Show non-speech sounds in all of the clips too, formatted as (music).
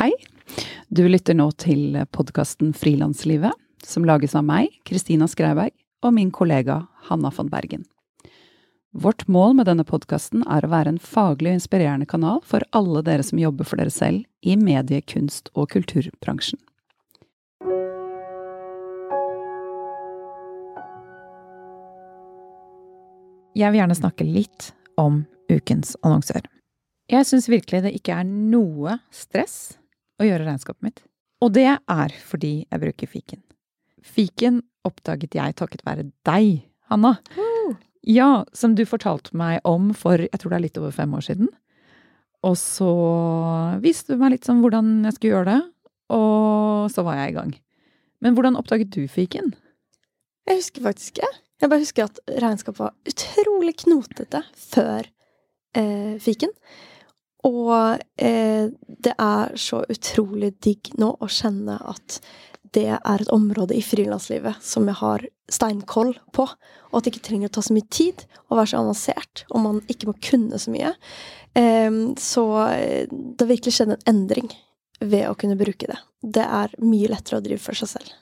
Hei. Du lytter nå til podkasten Frilanslivet, som lages av meg, Kristina Skreiberg, og min kollega Hanna von Bergen. Vårt mål med denne podkasten er å være en faglig og inspirerende kanal for alle dere som jobber for dere selv i medie-, kunst- og kulturbransjen. Jeg vil gjerne snakke litt om ukens annonsør. Jeg syns virkelig det ikke er noe stress å gjøre regnskapet mitt. Og det er fordi jeg bruker fiken. Fiken oppdaget jeg takket være deg, Hanna. Uh. Ja, som du fortalte meg om for jeg tror det er litt over fem år siden. Og så viste du meg litt sånn hvordan jeg skulle gjøre det, og så var jeg i gang. Men hvordan oppdaget du fiken? Jeg husker faktisk ikke. Jeg bare husker at regnskapet var utrolig knotete før eh, fiken. Og eh, det er så utrolig digg nå å kjenne at det er et område i frilanslivet som jeg har steinkoll på, og at det ikke trenger å ta så mye tid og være så avansert, og man ikke må kunne så mye. Eh, så det har virkelig skjedd en endring ved å kunne bruke det. Det er mye lettere å drive for seg selv.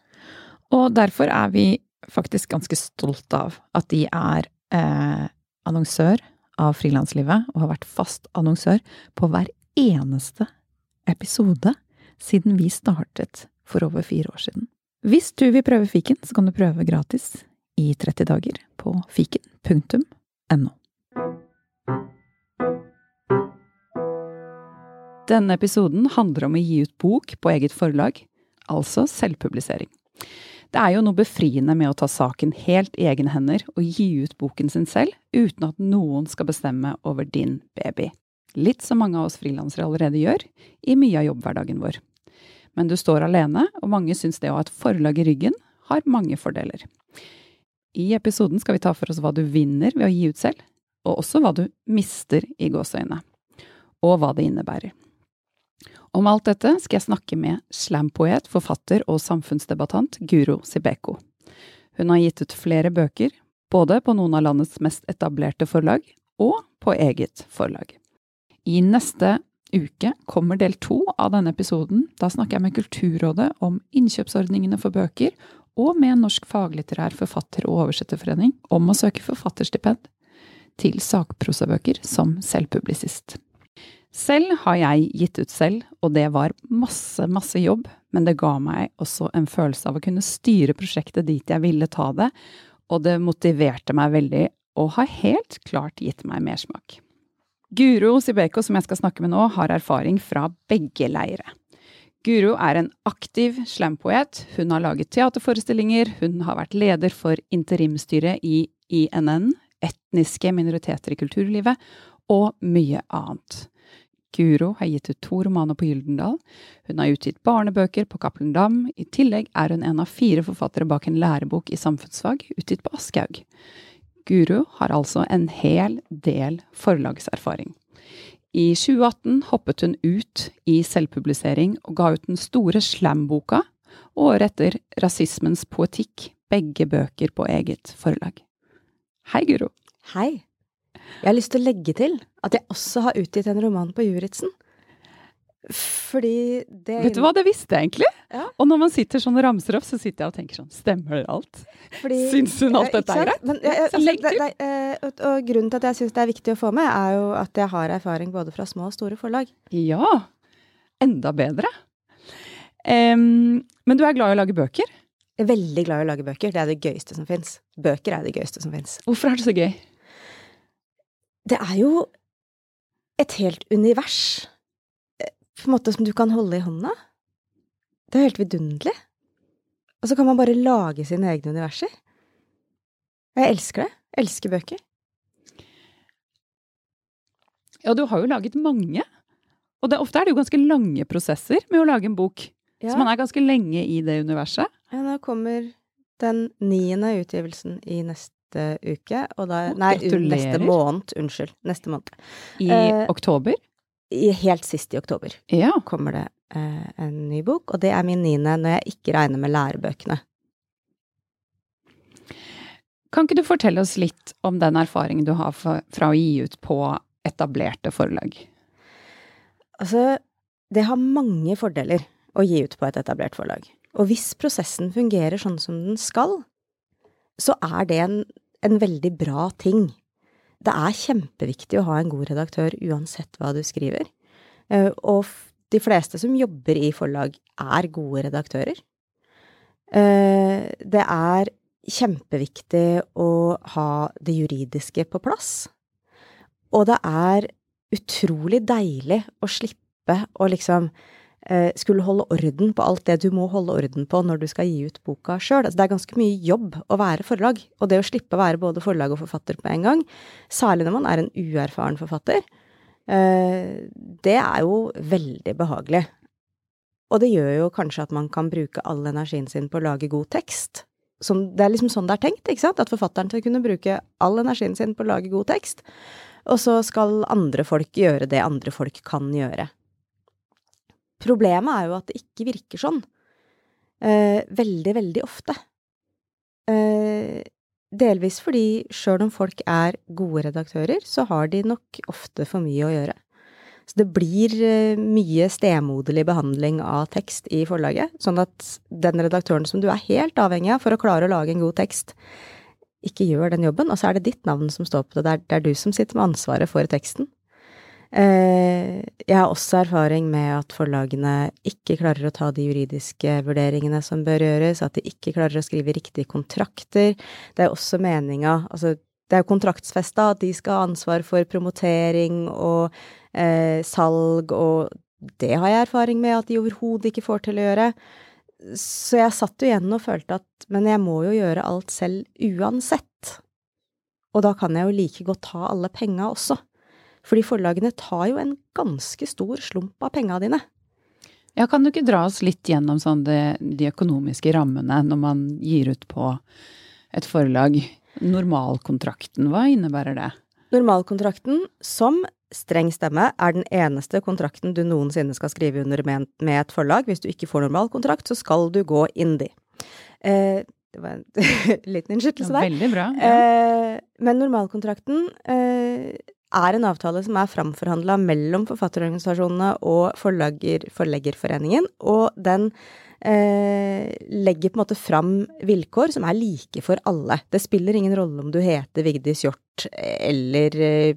Og derfor er vi faktisk ganske stolt av at de er eh, annonsør av Frilanslivet, og har vært fast annonsør på hver eneste episode siden vi startet for over fire år siden. Hvis du vil prøve fiken, så kan du prøve gratis i 30 dager på fiken.no. Denne episoden handler om å gi ut bok på eget forlag, altså selvpublisering. Det er jo noe befriende med å ta saken helt i egne hender og gi ut boken sin selv, uten at noen skal bestemme over din baby. Litt som mange av oss frilansere allerede gjør, i mye av jobbhverdagen vår. Men du står alene, og mange syns det å ha et forlag i ryggen har mange fordeler. I episoden skal vi ta for oss hva du vinner ved å gi ut selv, og også hva du mister i gåseøynene, og hva det innebærer. Om alt dette skal jeg snakke med slampoet, forfatter og samfunnsdebattant Guro Sibeko. Hun har gitt ut flere bøker, både på noen av landets mest etablerte forlag og på eget forlag. I neste uke kommer del to av denne episoden. Da snakker jeg med Kulturrådet om innkjøpsordningene for bøker, og med Norsk faglitterær forfatter- og oversetterforening om å søke forfatterstipend til sakprosabøker som selvpublisist. Selv har jeg gitt ut selv, og det var masse, masse jobb, men det ga meg også en følelse av å kunne styre prosjektet dit jeg ville ta det, og det motiverte meg veldig, og har helt klart gitt meg mersmak. Guro Sibeko, som jeg skal snakke med nå, har erfaring fra begge leire. Guro er en aktiv slampoet. Hun har laget teaterforestillinger, hun har vært leder for interimstyret i INN, etniske minoriteter i kulturlivet, og mye annet. Guro har gitt ut to romaner på Gyldendal. Hun har utgitt barnebøker på Cappelen Dam. I tillegg er hun en av fire forfattere bak en lærebok i samfunnsfag utgitt på Aschehoug. Guro har altså en hel del forlagserfaring. I 2018 hoppet hun ut i selvpublisering og ga ut den store Slam-boka, og året etter Rasismens poetikk, begge bøker på eget forlag. Hei, Guro. Hei. Jeg har lyst til å legge til at jeg også har utgitt en roman på Juritzen. Fordi det Vet du hva, det visste jeg egentlig. Ja. Og når man sitter sånn og ramser opp, så sitter jeg og tenker sånn Stemmer det alt? Fordi, Syns hun alt dette er greit? Altså, og grunnen til at jeg syns det er viktig å få med, er jo at jeg har erfaring både fra små og store forlag. Ja. Enda bedre. Um, men du er glad i å lage bøker. Jeg er veldig glad i å lage bøker. Det er det gøyeste som fins. Bøker er det gøyeste som fins. Hvorfor er det så gøy? Det er jo et helt univers eh, på en måte som du kan holde i hånda. Det er helt vidunderlig. Og så kan man bare lage sine egne universer. Jeg elsker det. Jeg elsker bøker. Ja, du har jo laget mange. Og det, ofte er det jo ganske lange prosesser med å lage en bok. Ja. Så man er ganske lenge i det universet. Ja, nå kommer den niende utgivelsen i neste uke, og da Nei, gratulerer. neste måned. Unnskyld. Neste måned. I Eh, oktober. I, helt sist i oktober Ja. kommer det eh, en ny bok, og det er min niende når jeg ikke regner med lærebøkene. Kan ikke du fortelle oss litt om den erfaringen du har fra, fra å gi ut på etablerte forlag? Altså, det har mange fordeler å gi ut på et etablert forlag. Og hvis prosessen fungerer sånn som den skal, så er det en, en veldig bra ting. Det er kjempeviktig å ha en god redaktør uansett hva du skriver. Eh, og de fleste som jobber i forlag, er gode redaktører. Eh, det er kjempeviktig å ha det juridiske på plass. Og det er utrolig deilig å slippe å liksom skulle holde orden på alt det du må holde orden på når du skal gi ut boka sjøl. Altså, det er ganske mye jobb å være forlag, og det å slippe å være både forlag og forfatter på en gang, særlig når man er en uerfaren forfatter, eh, det er jo veldig behagelig. Og det gjør jo kanskje at man kan bruke all energien sin på å lage god tekst. Som, det er liksom sånn det er tenkt, ikke sant? At forfatteren skal kunne bruke all energien sin på å lage god tekst. Og så skal andre folk gjøre det andre folk kan gjøre. Problemet er jo at det ikke virker sånn. Eh, veldig, veldig ofte. Eh, delvis fordi sjøl om folk er gode redaktører, så har de nok ofte for mye å gjøre. Så det blir eh, mye stemoderlig behandling av tekst i forlaget, sånn at den redaktøren som du er helt avhengig av for å klare å lage en god tekst, ikke gjør den jobben, og så er det ditt navn som står på det. Det er, det er du som sitter med ansvaret for teksten. Eh, jeg har også erfaring med at forlagene ikke klarer å ta de juridiske vurderingene som bør gjøres, at de ikke klarer å skrive riktige kontrakter. Det er også meninga Altså, det er jo kontraktsfesta at de skal ha ansvar for promotering og eh, salg, og det har jeg erfaring med at de overhodet ikke får til å gjøre. Så jeg satt jo igjen og følte at men jeg må jo gjøre alt selv uansett. Og da kan jeg jo like godt ta alle penga også. Fordi forlagene tar jo en ganske stor slump av penga dine. Ja, kan du ikke dra oss litt gjennom sånn de, de økonomiske rammene når man gir ut på et forlag? Normalkontrakten, hva innebærer det? Normalkontrakten, som streng stemme, er den eneste kontrakten du noensinne skal skrive under med, med et forlag. Hvis du ikke får normalkontrakt, så skal du gå indie. Eh, det var en (laughs) liten innskytelse der. Veldig bra. Ja. Eh, men normalkontrakten eh, er en avtale som er framforhandla mellom forfatterorganisasjonene og forlager, Forleggerforeningen, og den eh, legger på en måte fram vilkår som er like for alle. Det spiller ingen rolle om du heter Vigdis Hjort eller eh,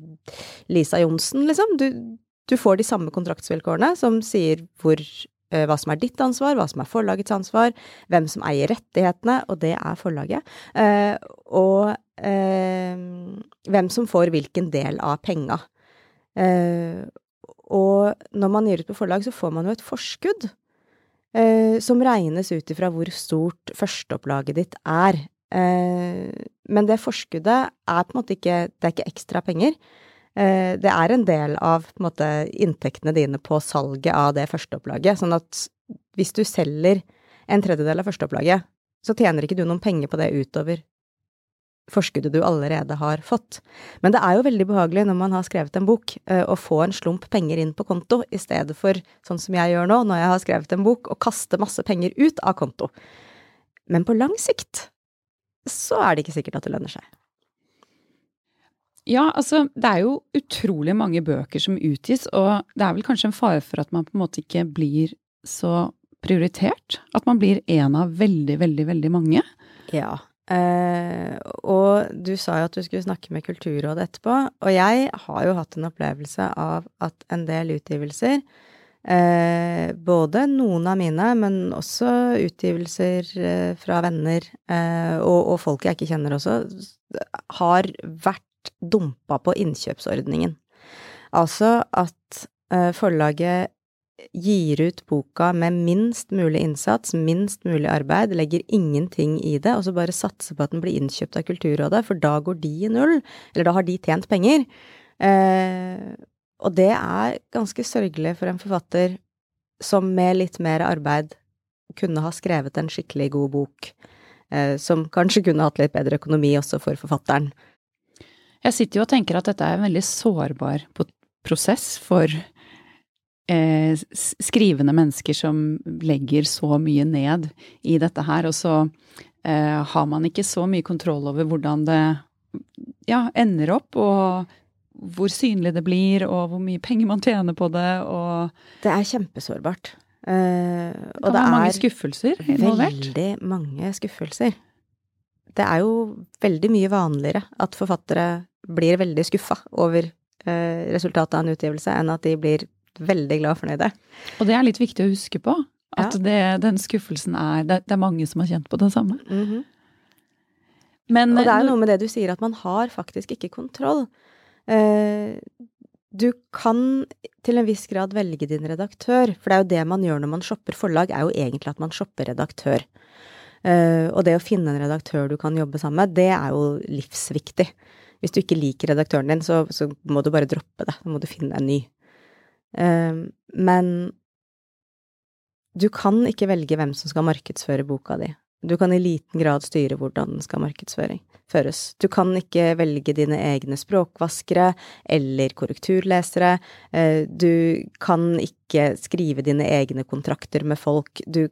Lisa Johnsen, liksom. Du, du, får de samme kontraktsvilkårene som sier hvor hva som er ditt ansvar, hva som er forlagets ansvar, hvem som eier rettighetene, og det er forlaget. Eh, og eh, hvem som får hvilken del av penga. Eh, og når man gir ut på forlag, så får man jo et forskudd eh, som regnes ut ifra hvor stort førsteopplaget ditt er. Eh, men det forskuddet er på en måte ikke Det er ikke ekstra penger. Eh, det er en del av en måte, inntektene dine på salget av det førsteopplaget. Sånn at hvis du selger en tredjedel av førsteopplaget, så tjener ikke du noen penger på det utover forskuddet du allerede har fått. Men det er jo veldig behagelig når man har skrevet en bok, eh, å få en slump penger inn på konto, i stedet for sånn som jeg gjør nå, når jeg har skrevet en bok, å kaste masse penger ut av konto. Men på lang sikt så er det ikke sikkert at det lønner seg. Ja, altså det er jo utrolig mange bøker som utgis, og det er vel kanskje en fare for at man på en måte ikke blir så prioritert? At man blir en av veldig, veldig, veldig mange? Ja, Eh, og du sa jo at du skulle snakke med Kulturrådet etterpå, og jeg har jo hatt en opplevelse av at en del utgivelser, Eh, både noen av mine, men også utgivelser eh, fra venner og, og, folk jeg ikke kjenner også, har vært dumpa på innkjøpsordningen. Altså at forlaget gir ut boka med minst mulig innsats, minst mulig arbeid, legger ingenting i det, og så bare satser på at den blir innkjøpt av Kulturrådet, for da går de i null, eller da har de tjent penger. Eh, og det er ganske sørgelig for en forfatter som med litt mer arbeid kunne ha skrevet en skikkelig god bok, eh, som kanskje kunne hatt litt bedre økonomi også for forfatteren. Jeg sitter jo og tenker at dette er en veldig sårbar prosess for eh, skrivende mennesker som legger så mye ned i dette her, og så eh, har man ikke så mye kontroll over hvordan det ja, ender opp, og hvor synlig det blir, og hvor mye penger man tjener på det, og Det er kjempesårbart. Eh, det og kan det være mange er skuffelser involvert. veldig mange skuffelser. Det er jo veldig mye vanligere at forfattere blir veldig skuffa over eh, resultatet av en utgivelse, enn at de blir veldig glad og fornøyde. Og det er litt viktig å huske på. At Ja. det, den skuffelsen er det, det er mange som har kjent på det samme. Mhm. Men Og det er noe med det du sier, at man har faktisk ikke kontroll. Eh, du kan til en viss grad velge din redaktør, for det er jo det man gjør når man shopper forlag, er jo egentlig at man shopper redaktør. Eh, og det å finne en redaktør du kan jobbe sammen med, det er jo livsviktig. Hvis du ikke liker redaktøren din, så, så må du bare droppe det. Da må du finne en ny. Eh, men du kan ikke velge hvem som skal markedsføre boka di. Du kan i liten grad styre hvordan den skal markedsføres. Du kan ikke velge dine egne språkvaskere eller korrekturlesere. Eh, Du kan ikke skrive dine egne kontrakter med folk. Du,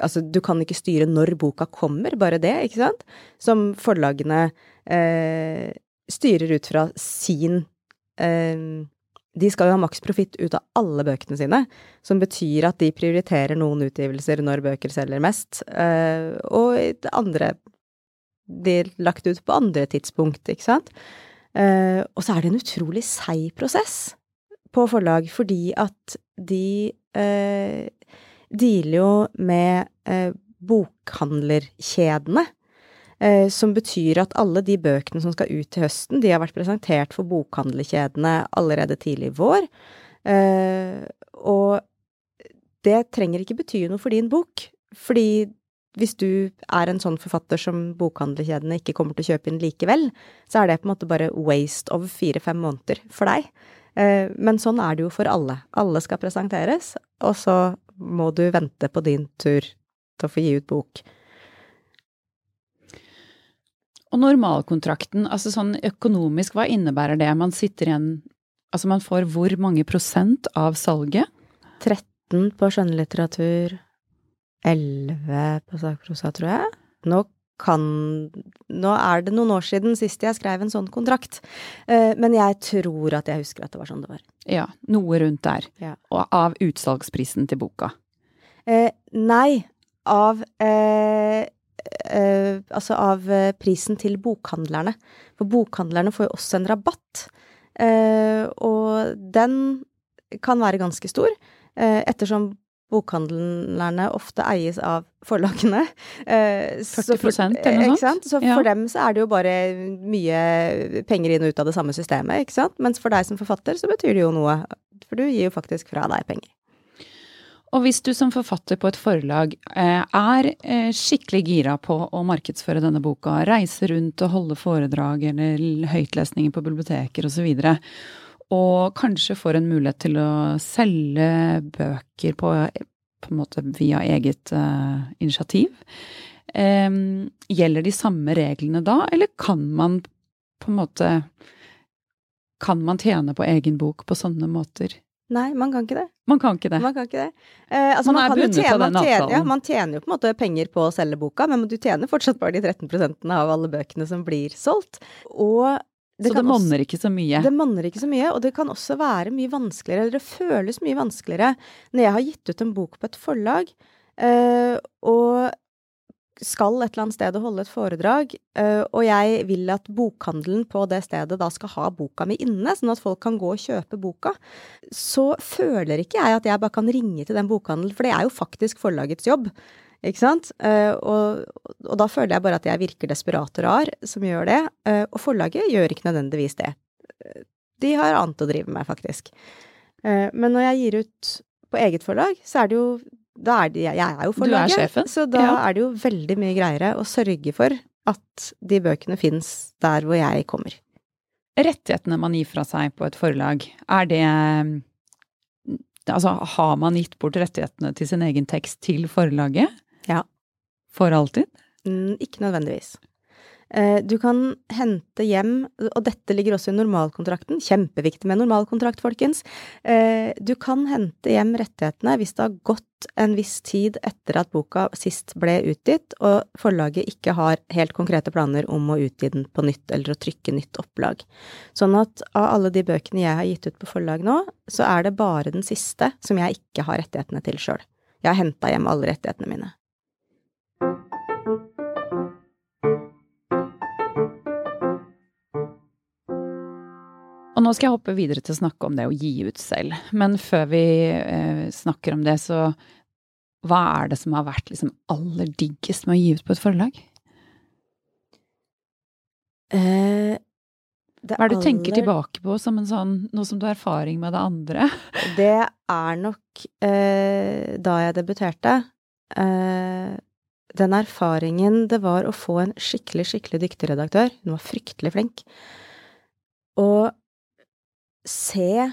altså, du kan ikke styre når boka kommer, bare det, ikke sant? Som forlagene eh, styrer ut fra sin eh, de skal jo ha maks profitt ut av alle bøkene sine, som betyr at de prioriterer noen utgivelser når bøker selger mest, eh, og andre er lagt ut på andre tidspunkt, ikke sant. Eh, og så er det en utrolig seig prosess på forlag, fordi at de eh, dealer jo med eh, bokhandlerkjedene. Eh, som betyr at alle de bøkene som skal ut til høsten, de har vært presentert for bokhandlerkjedene allerede tidlig i vår. Eh, og det trenger ikke bety noe for din bok, fordi hvis du er en sånn forfatter som bokhandlerkjedene ikke kommer til å kjøpe inn likevel, så er det på en måte bare waste of fire-fem måneder for deg. Eh, men sånn er det jo for alle. Alle skal presenteres, og så må du vente på din tur til å få gi ut bok. Og normalkontrakten, altså sånn økonomisk, hva innebærer det? Man sitter igjen Altså man får hvor mange prosent av salget? 13 på skjønnlitteratur, 11 på sakprosa, tror jeg. Nå kan Nå er det noen år siden sist jeg skrev en sånn kontrakt, eh, men jeg tror at jeg husker at det var sånn det var. Ja, noe rundt der. Ja. Og av utsalgsprisen til boka. Eh, nei, av eh, eh, Altså av eh, prisen til bokhandlerne. For bokhandlerne får jo også en rabatt. Eh, og den kan være ganske stor, ettersom bokhandlerne ofte eies av forlagene. Eh, så 40% eller noe eh, sånt? Så Ja. for dem så er det jo bare mye penger inn og ut av det samme systemet, ikke sant. Mens for deg som forfatter så betyr det jo noe, for du gir jo faktisk fra deg penger. Og hvis du som forfatter på et forlag eh, er eh, skikkelig gira på å markedsføre denne boka, reise rundt og holde foredrag eller høytlesninger på biblioteker osv., og, og kanskje får en mulighet til å selge bøker på, på en måte via eget uh, initiativ, Um, gjelder de samme reglene da, eller kan man på en måte Kan man tjene på egen bok på sånne måter? Nei, man kan ikke det. Man kan ikke det. Man kan ikke det. Eh, altså, Man er kan bundet tjene- av den man tjener, avtalen. Ja, man tjener jo på en måte penger på å selge boka, men du tjener fortsatt bare de 13% av alle bøkene som blir solgt. Og så det monner ikke så mye. Det monner ikke så mye, og det kan også være mye vanskeligere, eller det føles mye vanskeligere når jeg har gitt ut en bok på et forlag, eh, og skal et eller annet sted og holde et foredrag, eh, og jeg vil at bokhandelen på det stedet da skal ha boka mi inne, sånn at folk kan gå og kjøpe boka, så føler ikke jeg at jeg bare kan ringe til den bokhandelen, for det er jo faktisk forlagets jobb. Ikke sant? Eh, og, og da føler jeg bare at jeg virker desperat og rar som gjør det. Eh, og forlaget gjør ikke nødvendigvis det. De har annet å drive med, faktisk. Eh, men når jeg gir ut på eget forlag, så er det jo da er det, Jeg er jo Du er forlaget, sjefen. så da Ja. er det jo veldig mye greiere å sørge for at de bøkene fins der hvor jeg kommer. Rettighetene man gir fra seg på et forlag, er det Altså, har man gitt bort rettighetene til sin egen tekst til forlaget? Ja. For alltid? Mm, ikke nødvendigvis. Eh, du kan hente hjem, og dette ligger også i normalkontrakten, kjempeviktig med normalkontrakt, folkens. Eh, du kan hente hjem rettighetene hvis det har gått en viss tid etter at boka sist ble utgitt, og forlaget ikke har helt konkrete planer om å utgi den på nytt eller å trykke nytt opplag. Sånn at av alle de bøkene jeg har gitt ut på forlag nå, så er det bare den siste som jeg ikke har rettighetene til sjøl. Jeg har henta hjem alle rettighetene mine. Og nå skal jeg hoppe videre til å snakke om det å gi ut selv. Men før vi eh, snakker om det, så hva er det som har vært liksom aller diggest med å gi ut på et forlag? Eh, hva er det du tenker tilbake på som en sånn, noe som du har erfaring med det andre? (laughs) Det er nok eh, da jeg debuterte. Eh, den erfaringen det var å få en skikkelig, skikkelig dyktig redaktør. Hun var fryktelig flink. Og se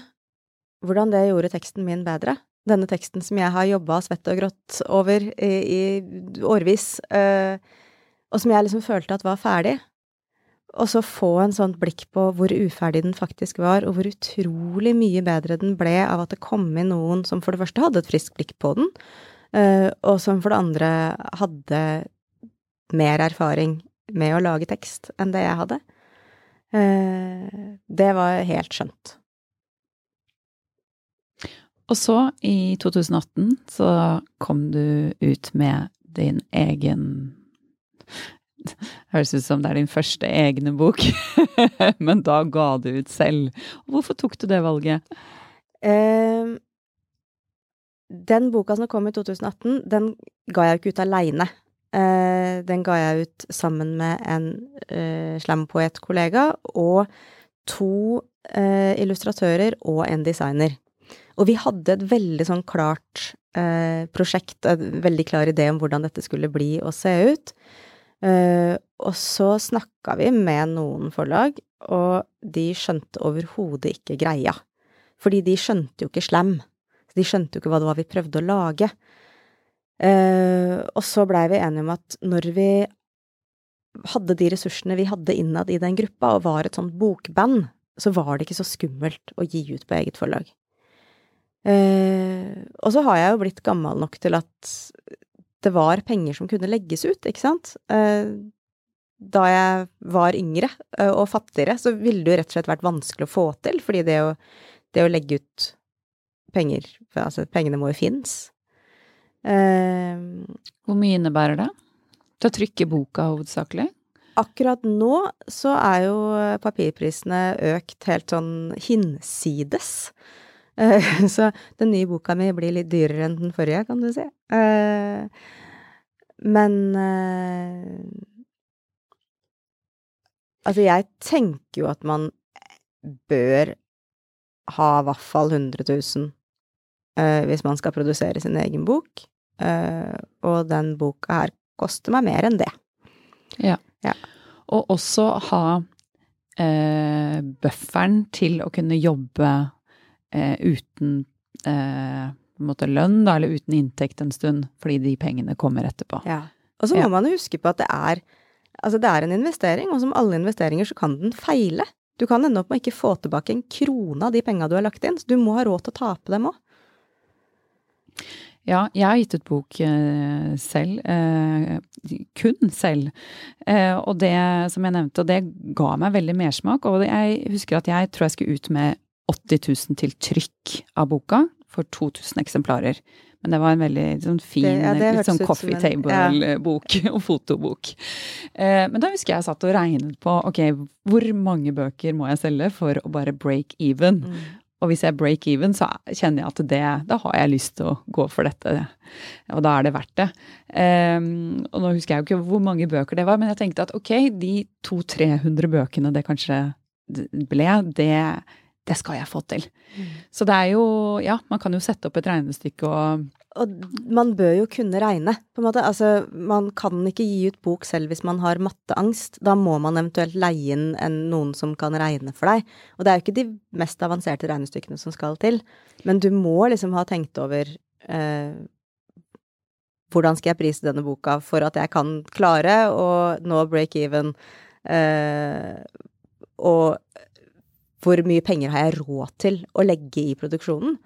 hvordan det gjorde teksten min bedre. Denne teksten som jeg har jobba svett og grått over i, i årevis, øh, og som jeg liksom følte at var ferdig. Og så få en sånt blikk på hvor uferdig den faktisk var, og hvor utrolig mye bedre den ble av at det kom inn noen som for det første hadde et friskt blikk på den, øh, og som for det andre hadde mer erfaring med å lage tekst enn det jeg hadde. Uh, det var helt skjønt. Og så, i 2018, så kom du ut med din egen (laughs) Høres ut som det er din første egne bok, (laughs) men da ga du ut selv. Hvorfor tok du det valget? Uh, den boka som kom i 2018, den ga jeg ikke ut aleine. Uh, den ga jeg ut sammen med en uh, slampoetkollega og to uh, illustratører og en designer. Og vi hadde et veldig sånn klart eh, prosjekt, en veldig klar idé om hvordan dette skulle bli og se ut. Eh, og så snakka vi med noen forlag, og de skjønte overhodet ikke greia. Fordi de skjønte jo ikke slam. De skjønte jo ikke hva det var vi prøvde å lage. Eh, og så blei vi enige om at når vi hadde de ressursene vi hadde innad i den gruppa, og var et sånt bokband, så var det ikke så skummelt å gi ut på eget forlag. Eh, og så har jeg jo blitt gammel nok til at det var penger som kunne legges ut, ikke sant. Eh, da jeg var yngre eh, og fattigere, så ville det jo rett og slett vært vanskelig å få til, fordi det å, det å legge ut penger Altså, pengene må jo finnes. Eh, Hvor mye innebærer det? Til å trykke boka hovedsakelig? Akkurat nå så er jo papirprisene økt helt sånn hinsides. Eh, (laughs) så den nye boka mi blir litt dyrere enn den forrige, kan du si. Eh, men eh, Altså, jeg tenker jo at man bør ha i hvert fall 100 000 hvis man skal produsere sin egen bok. og den boka her koster meg mer enn det. Ja. ja. Og også ha eh, bufferen til å kunne jobbe eh, uten eh, lønn, da, eller uten inntekt en stund, fordi de pengene kommer etterpå. Ja. Og så må ja. man jo huske på at det er, altså det er en investering, og som alle investeringer så kan den feile. Du kan ende opp med å ikke få tilbake en krone av de penga du har lagt inn, så du må ha råd til å tape dem òg. Ja, jeg har gitt ut bok eh, selv. Eh, kun selv. Eh, og det som jeg nevnte, og det ga meg veldig mersmak. Og jeg husker at jeg tror jeg skulle ut med 80 000 til trykk av boka for 2000 eksemplarer. Men det var en veldig sånn fin, det, ja, litt sånn coffee table-bok ja. (laughs) og fotobok. Eh, men da husker jeg jeg satt og regnet på ok, hvor mange bøker må jeg selge for å bare break even? Mm. Og hvis jeg break even, så kjenner jeg at det, da har jeg lyst til å gå for dette. Og da er det verdt det. Eh, og nå husker jeg jo ikke hvor mange bøker det var, men jeg tenkte at ok, de 200-300 bøkene det kanskje ble, det det skal jeg få til. Mm. Så det er jo Ja, man kan jo sette opp et regnestykke og Og man bør jo kunne regne, på en måte. Altså, man kan ikke gi ut bok selv hvis man har matteangst. Da må man eventuelt leie inn en, noen som kan regne for deg. Og det er jo ikke de mest avanserte regnestykkene som skal til. Men du må liksom ha tenkt over eh, hvordan skal jeg prise denne boka for at jeg kan klare å nå break even Eh, og hvor mye penger har jeg råd til å legge i produksjonen?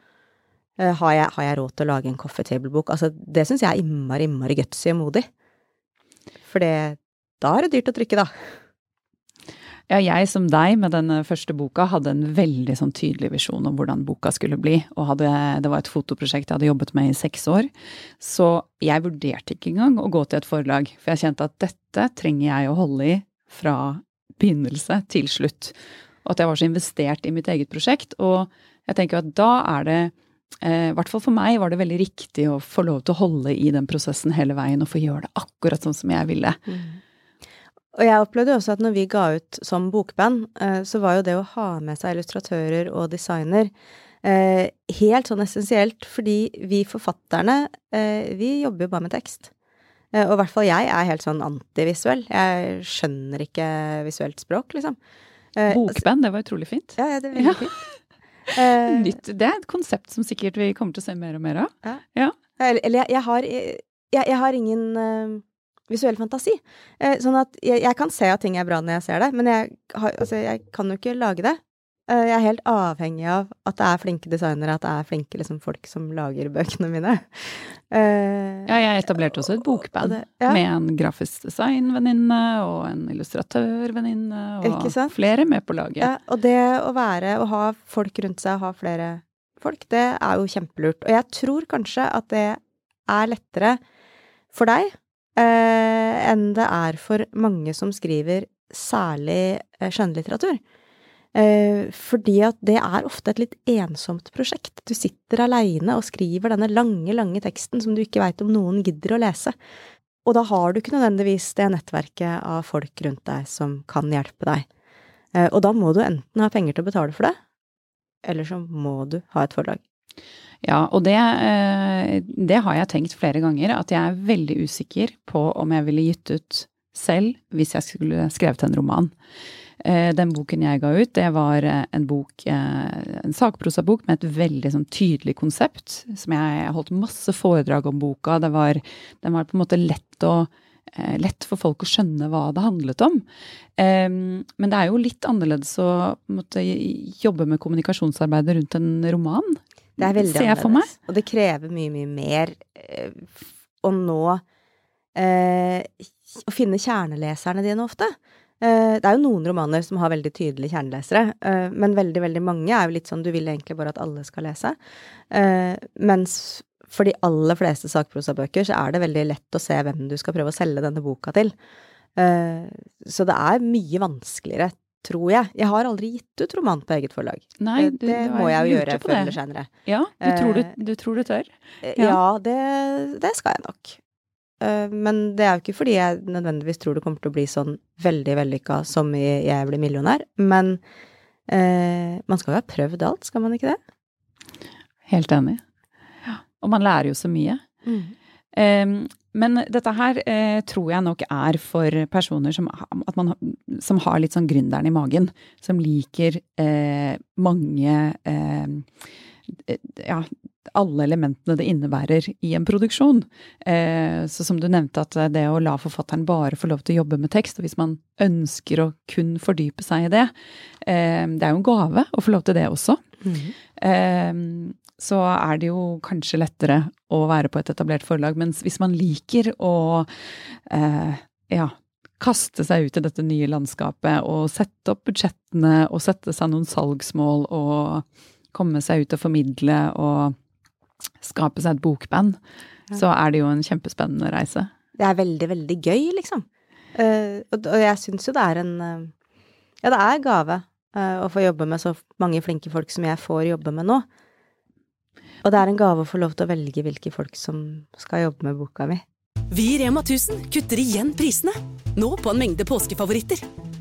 Eh, har, jeg, har, jeg, råd til å lage en coffee table-bok? Altså, det syns jeg er innmari, innmari gutsy og modig. For da er det dyrt å trykke, da. Ja, jeg som deg med den første boka hadde en veldig sånn tydelig visjon om hvordan boka skulle bli. Og hadde, det var et fotoprosjekt jeg hadde jobbet med i seks år. Så jeg vurderte ikke engang å gå til et forlag. For jeg kjente at dette trenger jeg å holde i fra begynnelse til slutt. Og at jeg var så investert i mitt eget prosjekt. Og jeg tenker at da er det eh, i hvert fall for meg var det veldig riktig å få lov til å holde i den prosessen hele veien og få gjøre det akkurat sånn som jeg ville. Mm. Og jeg opplevde også at når vi ga ut som bokband, eh, så var jo det å ha med seg illustratører og designer eh, helt sånn essensielt, fordi vi forfatterne, vi jobber jo bare med tekst. Og i hvert fall jeg er helt sånn antivisuell. Jeg skjønner ikke visuelt språk, liksom. Bokband, det var utrolig fint. Ja, ja det er veldig ja. fint. (laughs) Nytt. Det er et konsept som sikkert vi kommer til å se mer og mer av. Ja. ja. Eller jeg, jeg, har, jeg, jeg, har ingen visuell fantasi. Uh, sånn at jeg, kan se at ting er bra når jeg ser det, men har, altså, jeg kan jo ikke lage det. Eh, jeg er helt avhengig av at det er flinke designere, at det er flinke liksom, folk som lager bøkene mine. Eh, ja, jeg etablerte også et bokband ja. med en grafisk designvenninne og en illustratørvenninne og flere med på laget. Ja, og det å være, å ha folk rundt seg, ha flere folk, det er jo kjempelurt. Og jeg tror kanskje at det er lettere for deg eh, enn det er for mange som skriver særlig eh, skjønnlitteratur. Eh, fordi at det er ofte et litt ensomt prosjekt. Du sitter aleine og skriver denne lange, lange teksten som du ikke veit om noen gidder å lese. Og da har du ikke nødvendigvis det nettverket av folk rundt deg som kan hjelpe deg. Eh, og da må du enten ha penger til å betale for det, eller så må du ha et forlag. Ja, og det, eh, det, har jeg tenkt flere ganger, at jeg er veldig usikker på om jeg ville gitt ut selv hvis jeg skulle skrevet en roman. Eh, den boken jeg ga ut, det var eh, en bok, en sakprosabok med et veldig sånn tydelig konsept. Som jeg, holdt masse foredrag om boka. Det var, den var på en måte lett å lett for folk å skjønne hva det handlet om. Men det er jo litt annerledes å måtte jobbe med kommunikasjonsarbeidet rundt en roman. Det er veldig annerledes. Og det krever mye, mye mer eh, å nå eh, Å finne kjerneleserne dine ofte. Eh, det er jo noen romaner som har veldig tydelige kjernelesere, eh, men veldig, veldig mange er jo litt sånn du vil egentlig bare at alle skal lese. Eh, mens for de aller fleste sakprosabøker så er det veldig lett å se hvem du skal prøve å selge denne boka til. Så det er mye vanskeligere tror jeg. Jeg har aldri gitt ut roman på eget forlag. Nei, du, det må jeg jo gjøre før eller senere. Ja, du tror du, du, tror du tør? Ja, ja det, det, skal jeg nok. Eh, men det er jo ikke fordi jeg nødvendigvis tror det kommer til å bli sånn veldig vellykka som i Jeg blir millionær, men eh, man skal jo ha prøvd alt, skal man ikke det? Helt enig. Ja. Og man lærer jo så mye. Mm. Um, men dette her eh, tror jeg nok er for personer som, man, som har litt sånn gründeren i magen. Som liker eh, mange eh, Ja, alle elementene det innebærer i en produksjon. Eh, så som du nevnte, at det å la forfatteren bare få lov til å jobbe med tekst, og hvis man ønsker å kun fordype seg i det, eh, det er jo en gave å få lov til det også. Mm så er det jo kanskje lettere å være på et etablert forlag. Mens hvis man liker å eh, ja, kaste seg ut i dette nye landskapet og sette opp budsjettene og sette seg noen salgsmål og komme seg ut og formidle og skape seg et bokband, ja. så er det jo en kjempespennende reise. Det er veldig, veldig gøy, liksom. Uh, og, og, jeg syns jo det er en uh, Ja, det er gave uh, å få jobbe med så mange flinke folk som jeg får jobbe med nå. Og det er en gave å få lov til å velge hvilke folk som skal jobbe med boka mi. Vi i Rema 1000 kutter igjen prisene. Nå på en mengde påskefavoritter.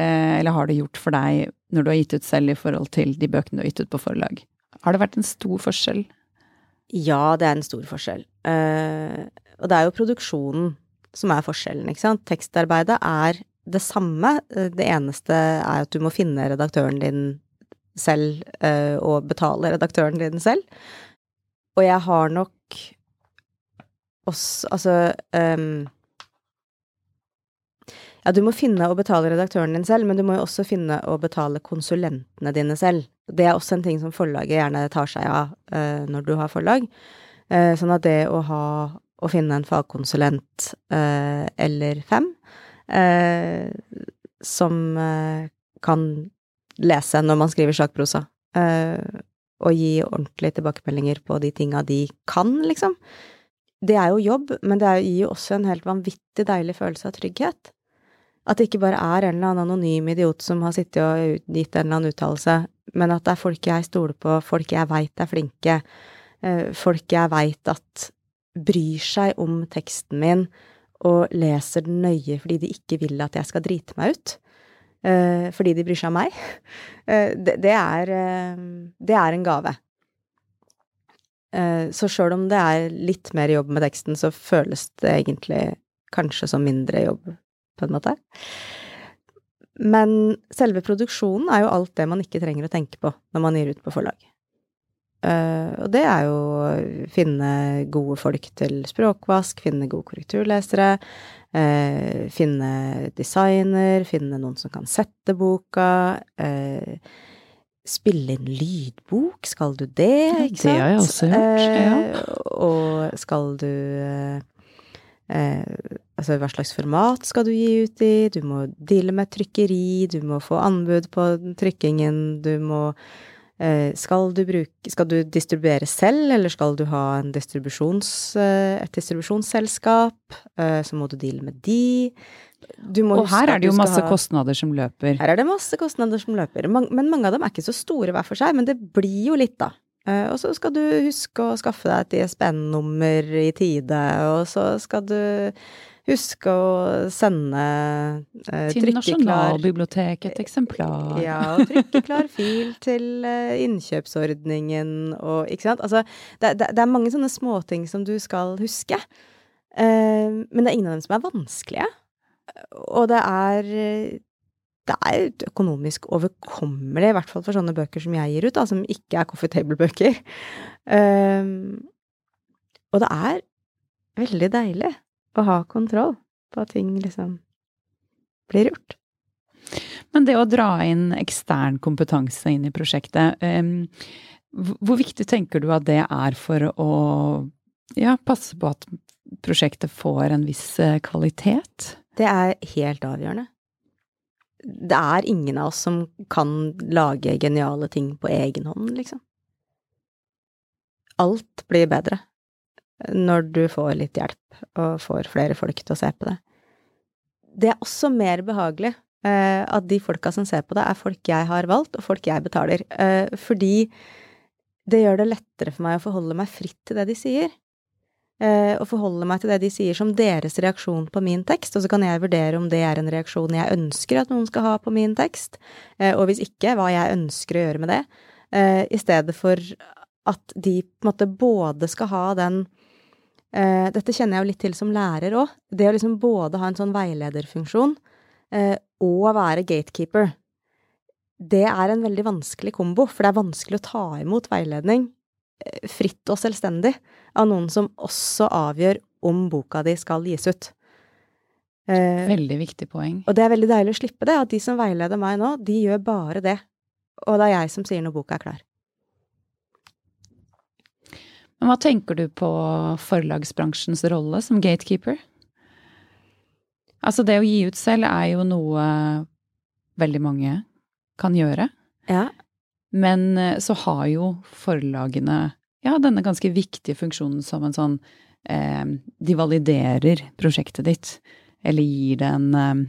eller har det gjort for deg når du har gitt ut selv i forhold til de bøkene du har gitt ut på forlag? Har det vært en stor forskjell? Ja, det er en stor forskjell. Uh, og det er jo produksjonen som er forskjellen, ikke sant. Tekstarbeidet er det samme. Det eneste er at du må finne redaktøren din selv, og betale redaktøren din selv. Og jeg har nok også Altså um, ja, du må finne og betale redaktøren din selv, men du må jo også finne og betale konsulentene dine selv. Det er også en ting som forlaget gjerne tar seg av uh, når du har forlag. Uh, sånn at det å ha å finne en fagkonsulent uh, eller fem som kan lese når man skriver sakprosa, og gi ordentlige tilbakemeldinger på de tinga de kan, liksom. Det er jo jobb, men det gir jo også en helt vanvittig deilig følelse av trygghet. At det ikke bare er en eller annen anonym idiot som har sittet og gitt en eller annen uttalelse, men at det er folk jeg stoler på, folk jeg veit er flinke, eh, folk jeg veit at bryr seg om teksten min og leser den nøye fordi de ikke vil at jeg skal drite meg ut. Eh, fordi de bryr seg om meg. (laughs) Eh, det, er, det er en gave. Så sjøl om det er litt mer jobb med teksten, så føles det egentlig kanskje som mindre jobb på en måte. Men selve produksjonen er jo alt det man ikke trenger å tenke på når man gir ut på forlag. Uh, og det er jo å finne gode folk til språkvask, finne gode korrekturlesere, uh, finne designer, finne noen som kan sette boka, uh, spille inn lydbok, skal du det, ikke sant? Det har jeg også gjort, ja. Og skal du eh, Altså, hva slags format skal du gi ut i? Du må deale med trykkeri, du må få anbud på trykkingen, du må eh, skal, du bruke, skal du distribuere selv, eller skal du ha distribusjons, eh, et distribusjonsselskap? Eh, så må du deale med de. og her er det jo masse ha, kostnader som løper. Her er det masse kostnader som løper. Men mange av dem er ikke så store hver for seg, men det blir jo litt, da. Og så skal du huske å skaffe deg et ISBN-nummer i tide, og så skal du huske å sende uh, Til Nasjonalbiblioteket et eksemplar. Ja, og trykkeklar fil til uh, innkjøpsordningen og Ikke sant? Altså, det, det, det er mange sånne småting som du skal huske. men det er ingen av dem som er vanskelige. Og det er det er økonomisk overkommelig, i hvert fall for sånne bøker som jeg gir ut, da, som ikke er coffee table-bøker. Um, og det er veldig deilig å ha kontroll på at ting liksom blir gjort. Men det å dra inn ekstern kompetanse inn i prosjektet, hvor viktig tenker du at det er for å ja, passe på at prosjektet får en viss eh, kvalitet? Det er helt avgjørende det er ingen av oss som kan lage geniale ting på egen hånd, liksom. Alt blir bedre når du får litt hjelp og får flere folk til å se på det. Det er også mer behagelig eh, at de folka som ser på det, er folk jeg har valgt, og folk jeg betaler. Eh, fordi det gjør det lettere for meg å forholde meg fritt til det de sier eh, og forholde meg til det de sier som deres reaksjon på min tekst, og så kan jeg vurdere om det er en reaksjon jeg ønsker at noen skal ha på min tekst, eh, og hvis ikke, hva jeg ønsker å gjøre med det, eh, i stedet for at de på en måte både skal ha den eh, Dette kjenner jeg jo litt til som lærer òg. Det å liksom både ha en sånn veilederfunksjon eh, og være gatekeeper. Det er en veldig vanskelig kombo, for det er vanskelig å ta imot veiledning Eh, fritt og selvstendig av noen som også avgjør om boka di skal gis ut. Eh, veldig viktig poeng. Og det er veldig deilig å slippe det, at de som veileder meg nå, de gjør bare det. Og det er jeg som sier når boka er klar. Men hva tenker du på forlagsbransjens rolle som gatekeeper? Altså, det å gi ut selv er jo noe veldig mange kan gjøre. Ja. Men eh, så har jo forlagene ja, denne ganske viktige funksjonen som en sånn eh, De validerer prosjektet ditt, eller gir det en eh,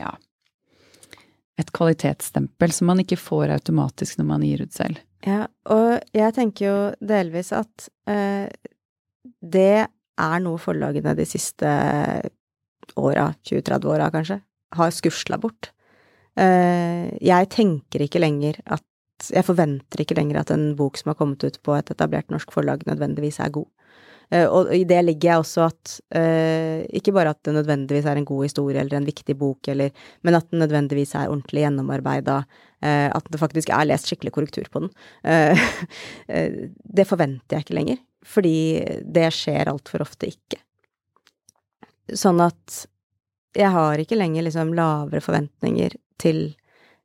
ja et kvalitetsstempel som man ikke får automatisk når man gir ut selv. Ja, og jeg tenker jo delvis at eh, det er noe forlagene de siste åra, 20-30 åra kanskje, har skusla bort. Eh, jeg tenker ikke lenger at Jeg forventer ikke lenger at en bok som har kommet ut på et etablert norsk forlag, nødvendigvis er god. Eh, og i det ligger jeg også at eh, ikke bare at det nødvendigvis er en god historie eller en viktig bok, eller, men at den nødvendigvis er ordentlig gjennomarbeida, eh, at det faktisk er lest skikkelig korrektur på den. (laughs) Det forventer jeg ikke lenger, fordi det skjer altfor ofte ikke. Sånn at jeg har ikke lenger liksom lavere forventninger til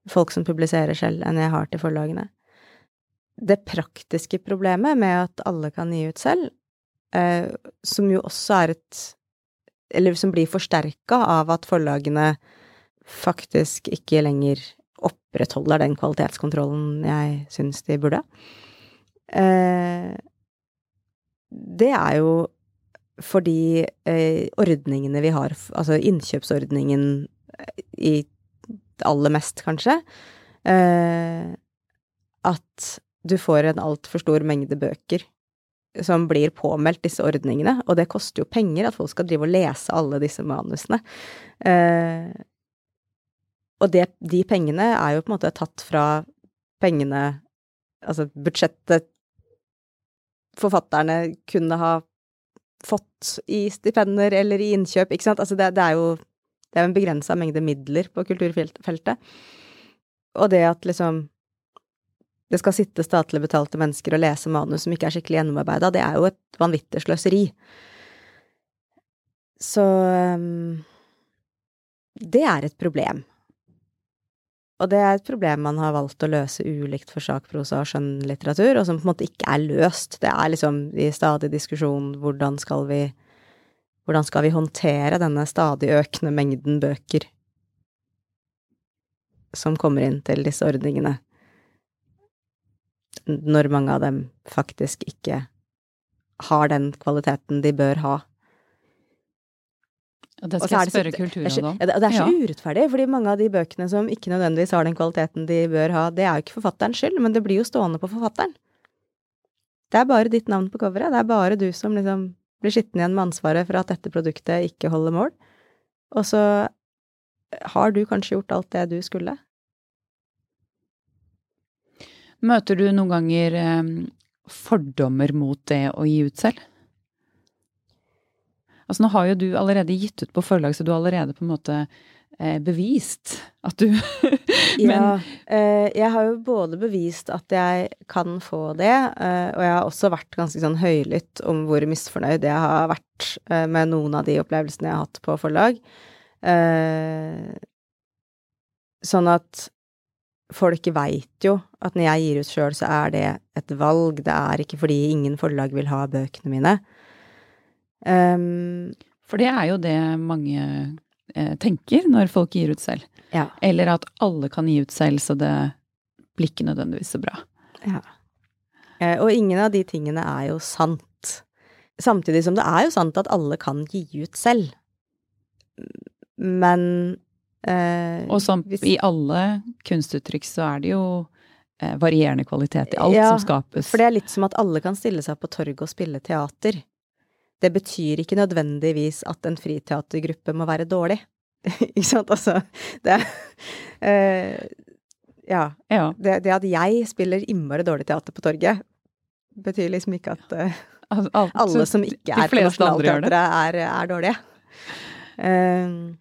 folk som publiserer selv, enn jeg har til forlagene. Det praktiske problemet med at alle kan gi ut selv, eh, som jo også er et Eller som blir forsterka av at forlagene faktisk ikke lenger opprettholder den kvalitetskontrollen jeg syns de burde, eh, det er jo fordi eh, ordningene vi har, altså innkjøpsordningen eh, i aller mest, kanskje, eh, at du får en altfor stor mengde bøker som blir påmeldt disse ordningene, og det koster jo penger at folk skal drive og lese alle disse manusene. Eh, og det, de pengene er jo på en måte tatt fra pengene Altså budsjettet forfatterne kunne ha fått i stipender eller i innkjøp, ikke sant. Altså det, det er jo det er en begrensa mengde midler på kulturfeltet. Og det at liksom det skal sitte statlig betalte mennesker og lese manus som ikke er skikkelig gjennomarbeida, det er jo et vanvittig sløseri. Så um, det er et problem. Og det er et problem man har valgt å løse ulikt for sakprosa og skjønnlitteratur, og som på en måte ikke er løst. Det er liksom i stadig diskusjon hvordan skal vi hvordan skal vi håndtere denne stadig økende mengden bøker som kommer inn til disse ordningene, når mange av dem faktisk ikke har den kvaliteten de bør ha? Og det skal jeg spørre kulturen om. Det er så ja. urettferdig, fordi mange av de bøkene som ikke nødvendigvis har den kvaliteten de bør ha, det er jo ikke forfatterens skyld, men det blir jo stående på forfatteren. Det er bare ditt navn på coveret, det er bare du som liksom blir sittende igjen med ansvaret for at dette produktet ikke holder mål. Og så har du kanskje gjort alt det du skulle. Møter du noen ganger eh, fordommer mot det å gi ut selv? Altså nå har jo du allerede gitt ut på forlag, så du har allerede på en måte eh, bevist at du (laughs) Men Ja. Eh, jeg har jo både bevist at jeg kan få det, eh, og jeg har også vært ganske sånn høylytt om hvor misfornøyd jeg har vært eh, med noen av de opplevelsene jeg har hatt på forlag. Eh, sånn at folk veit jo at når jeg gir ut sjøl, så er det et valg. Det er ikke fordi ingen forlag vil ha bøkene mine. Um, For det er jo det mange eh, tenker når folk gir ut selv. Ja. Eller at alle kan gi ut selv, så det blir ikke nødvendigvis så bra. Ja. Eh, og ingen av de tingene er jo sant. Samtidig som det er jo sant at alle kan gi ut selv. Men eh, Og som hvis, i alle kunstuttrykk så er det jo eh, varierende kvalitet i alt ja, som skapes. For det er litt som at alle kan stille seg på torget og spille teater det betyr ikke nødvendigvis at en friteatergruppe må være dårlig. (laughs) ikke sant? Altså, det eh, ja. ja. Det, det, at jeg spiller innmari dårlig teater på torget, betyr liksom ikke at Alt, alle som ikke er på Nationaltheatret, er, er dårlige. Uh,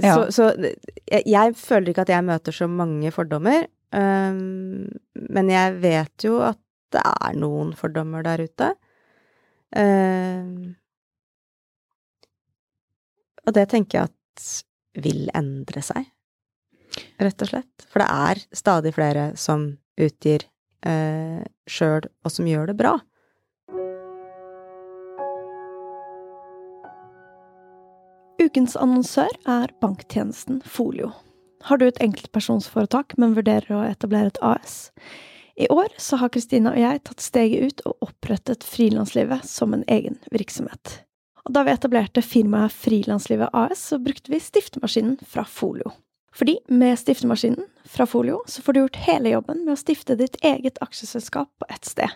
ja. Så, så jeg, jeg, føler ikke at jeg møter så mange fordommer. Um, men jeg vet jo at det er noen fordommer der ute. Um, og det tenker jeg at vil endre seg, rett og slett. For det er stadig flere som utgir uh, sjøl, og som gjør det bra. Ukens annonsør er banktjenesten Folio. Har du et enkeltpersonsforetak, men vurderer å etablere et AS? I år så har Kristina og jeg tatt steget ut og opprettet Frilanslivet som en egen virksomhet. Og da vi etablerte firmaet Frilanslivet AS, så brukte vi stiftemaskinen fra Folio. Fordi med stiftemaskinen fra Folio så får du gjort hele jobben med å stifte ditt eget aksjeselskap på ett sted.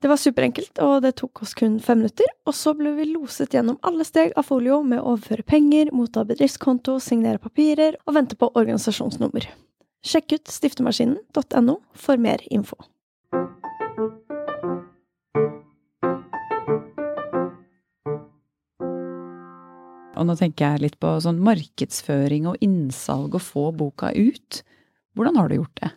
Det var superenkelt, og det tok oss kun fem minutter, og så ble vi loset gjennom alle steg av folio med å overføre penger, motta bedriftskonto, signere papirer og vente på organisasjonsnummer. Sjekk ut stiftemaskinen.no for mer info. Og nå tenker jeg litt på sånn markedsføring og innsalg og få boka ut. Hvordan har du gjort det?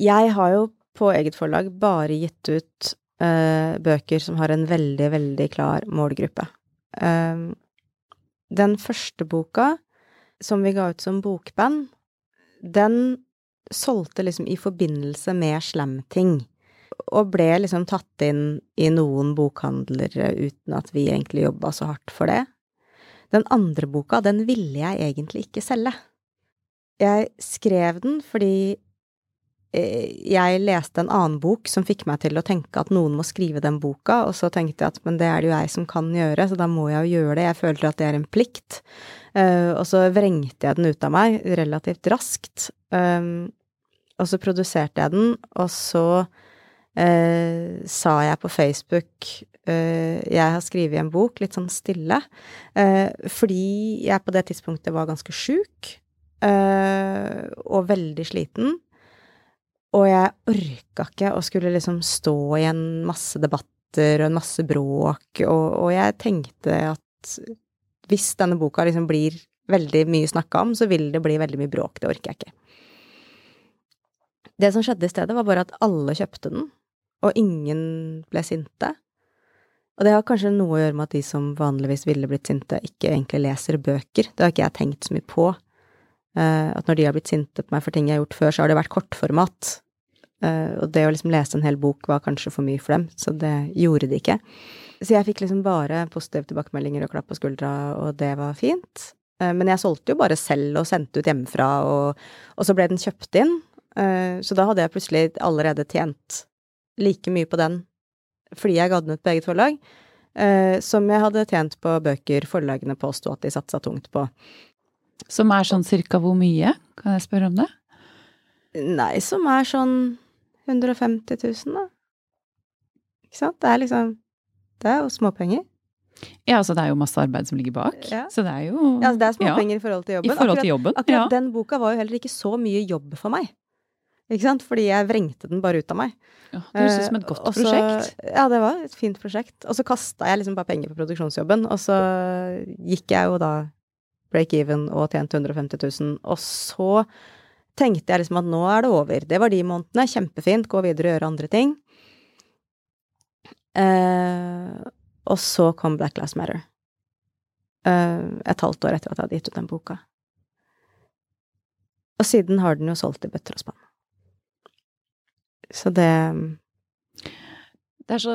Jeg har jo på eget forlag bare gitt ut uh, bøker som har en veldig, veldig klar målgruppe. Um, den første boka, som vi ga ut som bokband, den solgte liksom i forbindelse med slamting. Og ble liksom tatt inn i noen bokhandlere uten at vi egentlig jobba så hardt for det. Den andre boka, den ville jeg egentlig ikke selge. Jeg skrev den fordi jeg leste en annen bok som fikk meg til å tenke at noen må skrive den boka, og så tenkte jeg at men det er det jo jeg som kan gjøre, så da må jeg jo gjøre det, jeg føler at det er en plikt. Uh, og så vrengte jeg den ut av meg relativt raskt, um, og så produserte jeg den, og så sa jeg på Facebook jeg har skrevet en bok, litt sånn stille, fordi jeg på det tidspunktet var ganske sjuk. og veldig sliten. Og jeg orka ikke å skulle liksom stå i en masse debatter og en masse bråk, og, og jeg tenkte at hvis denne boka liksom blir veldig mye snakka om, så vil det bli veldig mye bråk. Det orker jeg ikke. Det som skjedde i stedet, var bare at alle kjøpte den, og ingen ble sinte. Og det har kanskje noe å gjøre med at de som vanligvis ville blitt sinte, ikke egentlig leser bøker. Det har ikke jeg tenkt så mye på. Uh, at når de har blitt sinte på meg for ting jeg har gjort før, så har det vært kortformat. Uh, og det å liksom lese en hel bok var kanskje for mye for dem, så det gjorde de ikke. Så jeg fikk liksom bare positive tilbakemeldinger og klapp på skuldra, og det var fint. Uh, men jeg solgte jo bare selv og sendte ut hjemmefra, og, og så ble den kjøpt inn. så da hadde jeg plutselig allerede tjent like mye på den fordi jeg ga den ut på eget forlag, som jeg hadde tjent på bøker forlagene påsto at de satsa tungt på. Som er sånn cirka hvor mye? Kan jeg spørre om det? Nei, som er sånn 150 000, da. Ikke sant? Det er liksom Det er jo småpenger. Ja, altså det er jo masse arbeid som ligger bak. Ja. Så det er jo Ja, det er småpenger i forhold til jobben. I forhold akkurat, til jobben, akkurat ja. den boka var jo heller ikke så mye jobb for meg. Ikke sant? Fordi jeg vrengte den bare ut av meg. Ja, det høres ut som et godt Eh, og så- prosjekt. Ja, det var et fint prosjekt. Og så kasta jeg liksom bare penger på produksjonsjobben, og så gikk jeg jo da break even og tjent 150 000, og så tenkte jeg liksom at nå er det over. Det var de månedene. Kjempefint. Gå videre og gjøre andre ting. Eh, og så kom Black Lives Matter. Eh, et halvt år etter at jeg hadde gitt ut den boka. Og siden har den jo solgt i bøtter og spann. Så det Det er så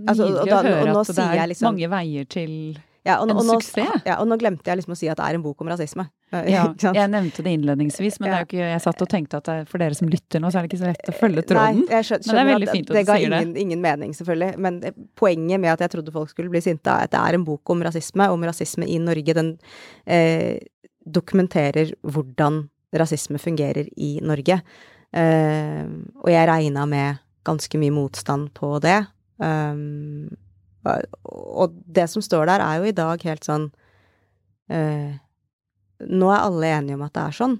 nydelig Altså, da, å høre at det er liksom- mange veier til ja, og, En og nå, suksess. Ja, og nå glemte jeg liksom å si at det er en bok om rasisme. Eh, (laughs) Ja, jeg nevnte det innledningsvis, men det er ikke, jeg satt og tenkte at det, for dere som lytter nå, så er det ikke så lett å følge tråden. Nei, skjønner, Men det er veldig at fint at det du ga ingen, det. ingen, ingen mening, selvfølgelig. Men poenget med at jeg trodde folk skulle bli sinte, er at det er en bok om rasisme, om rasisme i Norge. Den eh, dokumenterer hvordan rasisme fungerer i Norge. Eh, og jeg regna med ganske mye motstand på det. Um, og det som står der, er jo i dag helt sånn eh, Nå er alle enige om at det er sånn,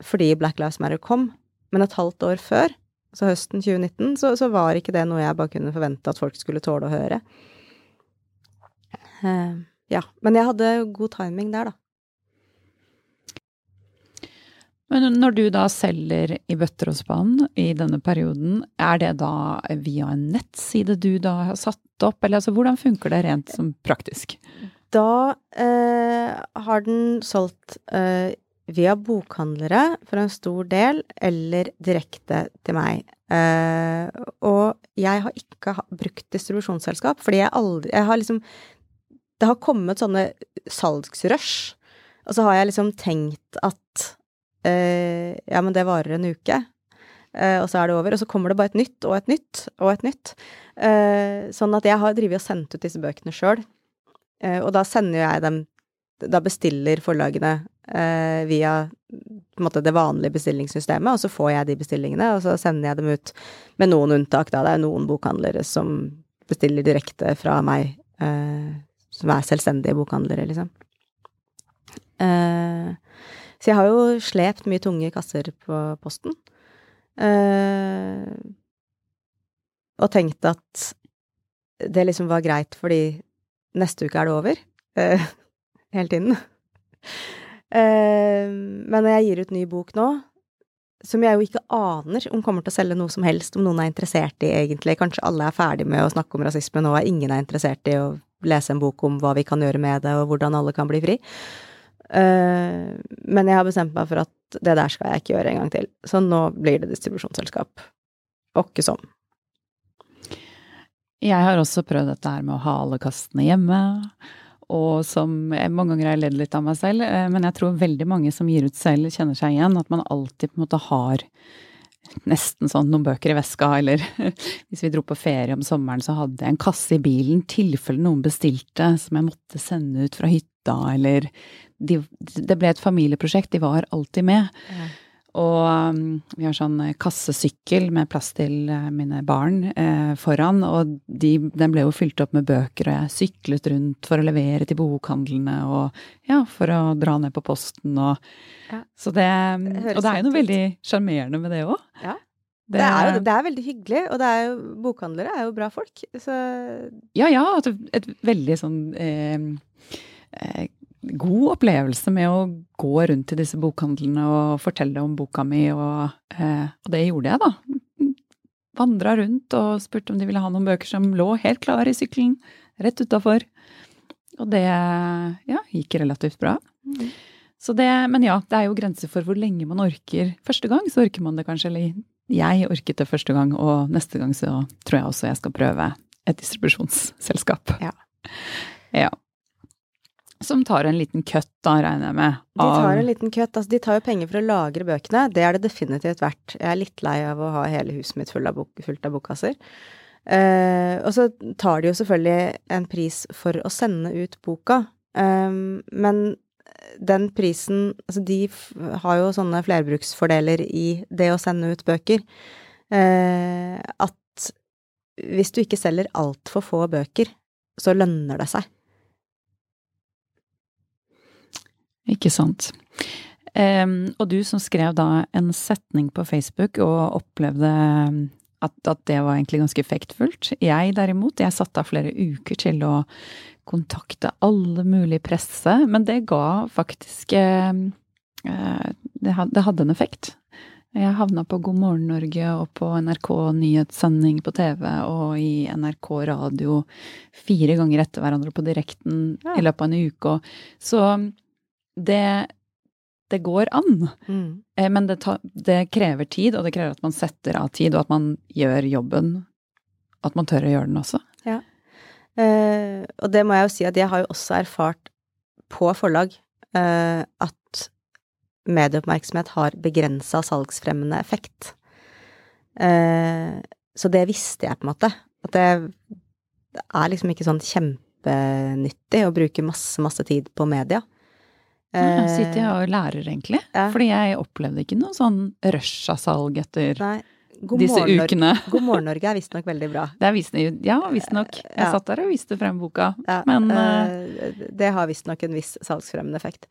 fordi Black Lives Matter kom, men et halvt år før, altså høsten 2019, så, så var ikke det noe jeg bare kunne forvente at folk skulle tåle å høre. Eh, ja. Men jeg hadde god timing der, da. Men når du da selger i bøtter og spann i denne perioden, er det da via en nettside du da har satt opp, eller altså hvordan funker det rent som praktisk? Da eh, har den solgt eh, via bokhandlere for en stor del, eller direkte til meg. Eh, og jeg har ikke brukt distribusjonsselskap, fordi jeg aldri Jeg har liksom Det har kommet sånne salgsrush, og så har jeg liksom tenkt at eh, ja, men det varer en uke. Eh, og så er det over. Og så kommer det bare et nytt og et nytt og et nytt. Eh, sånn at jeg har drevet og sendt ut disse bøkene sjøl. Eh, og da sender jeg dem Da bestiller forlagene eh, via måte det vanlige bestillingssystemet, og så får jeg de bestillingene, og så sender jeg dem ut med noen unntak, da. Det er noen bokhandlere som bestiller direkte fra meg, eh, som er selvstendige bokhandlere, liksom. Eh, så jeg har jo slept mye tunge kasser på posten. Eh, og tenkt at det liksom var greit, fordi neste uke er det over. Eh, (laughs) hele tiden. Eh, men når jeg gir ut ny bok nå, som jeg jo ikke aner om kommer til å selge noe som helst, om noen er interessert i, egentlig. Kanskje alle er ferdig med å snakke om rasisme nå, og ingen er interessert i å lese en bok om hva vi kan gjøre med det, og hvordan alle kan bli fri. Uh, men jeg har bestemt meg for at det der skal jeg ikke gjøre en gang til. Så nå blir det distribusjonsselskap. Ikke sånn. Jeg har også prøvd dette her med å ha alle kastene hjemme. Og som jeg mange ganger har ledd litt av meg selv, eh, men jeg tror veldig mange som gir ut selv, kjenner seg igjen. At man alltid på en måte har nesten sånn noen bøker i veska, eller (laughs) hvis vi dro på ferie om sommeren, så hadde jeg en kasse i bilen tilfelle noen bestilte som jeg måtte sende ut fra hytta, eller de, Det ble et familieprosjekt, de var alltid med. Ja. Og um, vi har sånn kassesykkel med plass til uh, mine barn eh, foran, og de, den ble jo fylt opp med bøker, og jeg syklet rundt for å levere til bokhandlene og ja, for å dra ned på posten og ja. Så det, det Og det er jo noe veldig sjarmerende med det òg. Ja. Det, det, er jo, det er veldig hyggelig, og det er jo, bokhandlere er jo bra folk, så Ja, ja. Et, et veldig sånn eh, eh, god opplevelse med å gå rundt i disse bokhandlene og fortelle om boka mi, og, eh, og det gjorde jeg, da. Vandra rundt og spurte om de ville ha noen bøker som lå helt klare i sykkelen, rett utafor. Og det ja, gikk relativt bra. Mm. Så det, men ja, det er jo grenser for hvor lenge man orker. Første gang så orker man det kanskje, eller jeg orket det første gang, og neste gang så tror jeg også jeg skal prøve et distribusjonsselskap. Ja. ja. Som tar en liten køtt, da, regner jeg med. Av... De tar en liten køtt. Altså, de tar jo penger for å lagre bøkene. Det er det definitivt verdt. Jeg er litt lei av å ha hele huset mitt fullt av, bok, fullt av bokkasser. Uh, og så tar de jo selvfølgelig en pris for å sende ut boka. Um, men den prisen Altså, de har jo sånne flerbruksfordeler i det å sende ut bøker. Uh, at hvis du ikke selger altfor få bøker, så lønner det seg. Ikke sant. Um, og du som skrev da en setning på Facebook og opplevde at, at, det var egentlig ganske effektfullt. Jeg derimot, jeg satte av flere uker til å kontakte alle mulige presse, men det ga faktisk uh, det, hadde en effekt. Jeg havna på God morgen Norge og på NRK nyhetssending på TV og i NRK radio fire ganger etter hverandre på direkten ja. i løpet av en uke. Så det, det går an. Mm. Eh, men det, ta, det, krever tid, og det krever at man setter av tid, og at man gjør jobben. At man tør å gjøre den også. Ja. Eh, og det må jeg jo si at jeg har jo også erfart på forlag eh, at medieoppmerksomhet har begrensa salgsfremmende effekt. Eh, så det visste jeg, på en måte. At det, det er liksom ikke sånn kjempenyttig å bruke masse, masse tid på media. Ja, sitter jeg og lærer, egentlig. Ja. Fordi jeg opplevde ikke noe sånn rush av salg etter Nei. disse ukene. (laughs) God morgen Norge er visstnok veldig bra. Det er visst, ja, visstnok. Jeg ja. satt der og viste frem boka, ja. men uh, Det har visstnok en viss salgsfremmende effekt.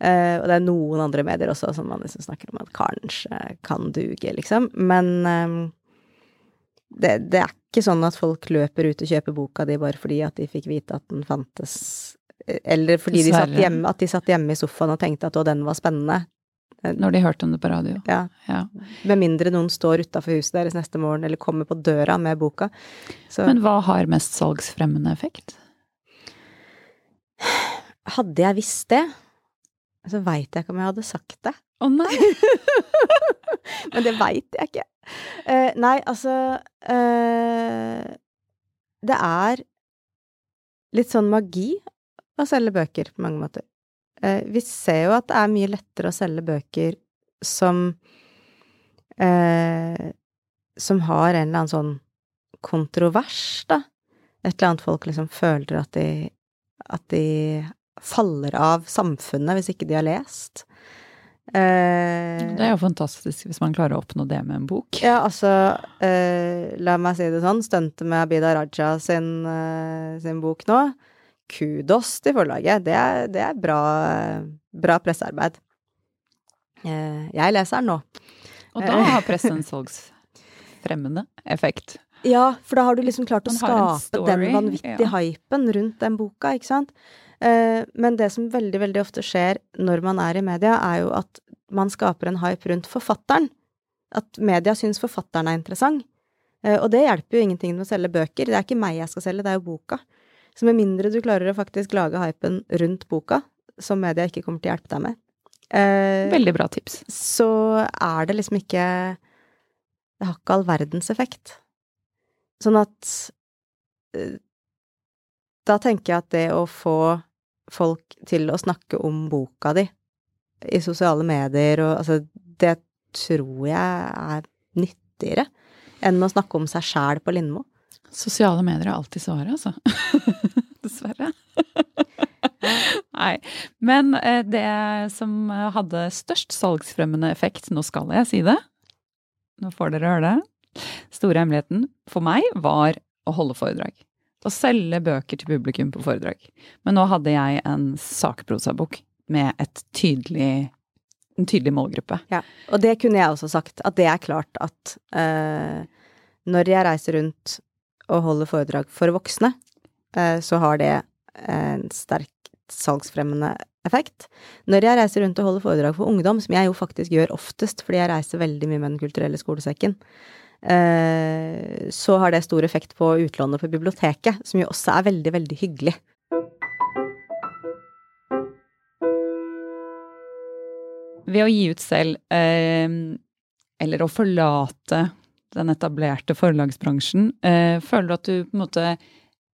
Uh, og det er noen andre medier også som man liksom snakker om at kanskje kan duge, liksom. Men um, det, det, er ikke sånn at folk løper ut og kjøper boka di bare fordi at de fikk vite at den fantes eller fordi de satt hjemme, at de satt hjemme i sofaen og tenkte at å, den var spennende. Når de hørte om det på radio. Ja. ja. Med mindre noen står utafor huset deres neste morgen eller kommer på døra med boka. Så. Men hva har mest salgsfremmende effekt? Hadde jeg visst det, så veit jeg ikke om jeg hadde sagt det. Å oh, nei! (laughs) Men det veit jeg ikke. Uh, nei, altså uh, Det er litt sånn magi å selge bøker på mange måter. Eh, vi ser jo at det er mye lettere å selge bøker som eh, Som har en eller annen sånn kontrovers, da. Et eller annet folk liksom føler at de At de faller av samfunnet hvis ikke de har lest. Eh, Det er jo fantastisk hvis man klarer å oppnå det med en bok. Ja, altså, eh, la meg si det sånn, stuntet med Abida Raja sin, eh, sin bok nå, kudos til forlaget. Det er, det er bra, bra pressearbeid. Eh, jeg leser den nå. Og da har (laughs) pressen salgsfremmende effekt. Ja, for da har du liksom klart å skape den vanvittige ja. hypen rundt den boka, ikke sant? Eh, men det som veldig, veldig ofte skjer når man er i media, er jo at man skaper en hype rundt forfatteren. At media syns forfatteren er interessant. Eh, og det hjelper jo ingenting med å selge bøker. Det er ikke meg jeg skal selge, det er jo boka. Så med mindre du klarer å faktisk lage hypen rundt boka, som media ikke kommer til å hjelpe deg med, eh, Veldig bra tips. så er det liksom ikke Det har ikke all verdens effekt. Sånn at eh, Da tenker jeg at det å få folk til å snakke om boka di i sosiale medier og altså Det tror jeg er nyttigere enn å snakke om seg sjæl på Lindmo. Sosiale medier er alltid svaret, altså. (laughs) Dessverre. (laughs) Nei. Men eh, det som hadde størst salgsfremmende effekt, nå skal jeg si det, nå får dere høre det, store hemmeligheten for meg var å holde foredrag. Å selge bøker til publikum på foredrag. Men nå hadde jeg en sakprosabok med tydelig, en tydelig målgruppe. Ja, og det kunne jeg også sagt, at det er klart at uh, når jeg reiser rundt og holder foredrag for voksne, eh, så har det en sterk salgsfremmende effekt. Når jeg reiser rundt og holder foredrag for ungdom, som jeg jo faktisk gjør oftest fordi jeg reiser veldig mye med Den kulturelle skolesekken, eh, så har det stor effekt på utlånet på biblioteket, som jo også er veldig, veldig hyggelig. Ved å gi ut selv, eh, eller å forlate den etablerte forlagsbransjen, eh, føler du at du på en måte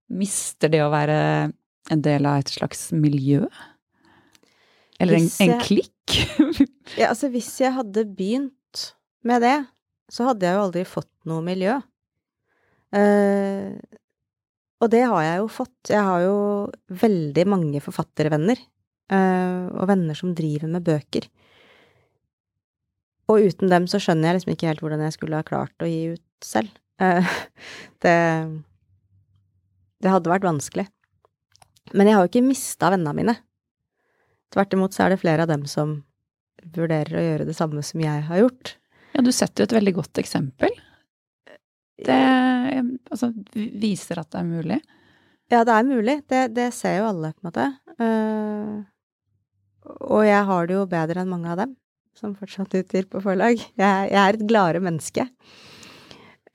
mister det å være en del av et slags miljø? Eller en, jeg, en klikk? (laughs) Ja, altså hvis jeg hadde begynt med det, så hadde jeg jo aldri fått noe miljø. Eh, og det har jeg jo fått. Jeg har jo veldig mange forfattervenner, eh, og venner som driver med bøker. Og uten dem så skjønner jeg liksom ikke helt hvordan jeg skulle ha klart å gi ut selv. Eh, (laughs) det Det hadde vært vanskelig. Men jeg har jo ikke mista vennene mine. Tvert imot så er det flere av dem som vurderer å gjøre det samme som jeg har gjort. Ja, du setter jo et veldig godt eksempel. Det eh, altså, viser at det er mulig. Ja, det er mulig. Det, det ser jo alle, på en måte. Eh, og jeg har det jo bedre enn mange av dem, som fortsatt utgir på forlag. Jeg, jeg er et gladere menneske.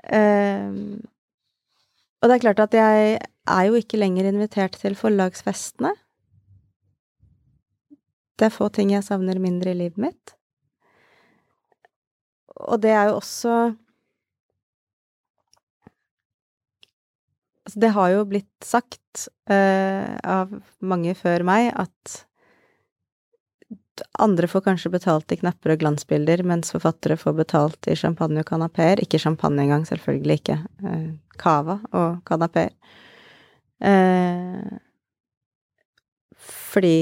Uh, og det er klart at jeg er jo ikke lenger invitert til forlagsfestene. Det er få ting jeg savner mindre i livet mitt. Og det er jo også Altså, det har jo blitt sagt uh, av mange før meg at andre får kanskje betalt i knapper og glansbilder, mens forfattere får betalt i champagne og kanapeer. Ikke champagne engang, selvfølgelig ikke. Eh, cava og kanapeer. Eh, fordi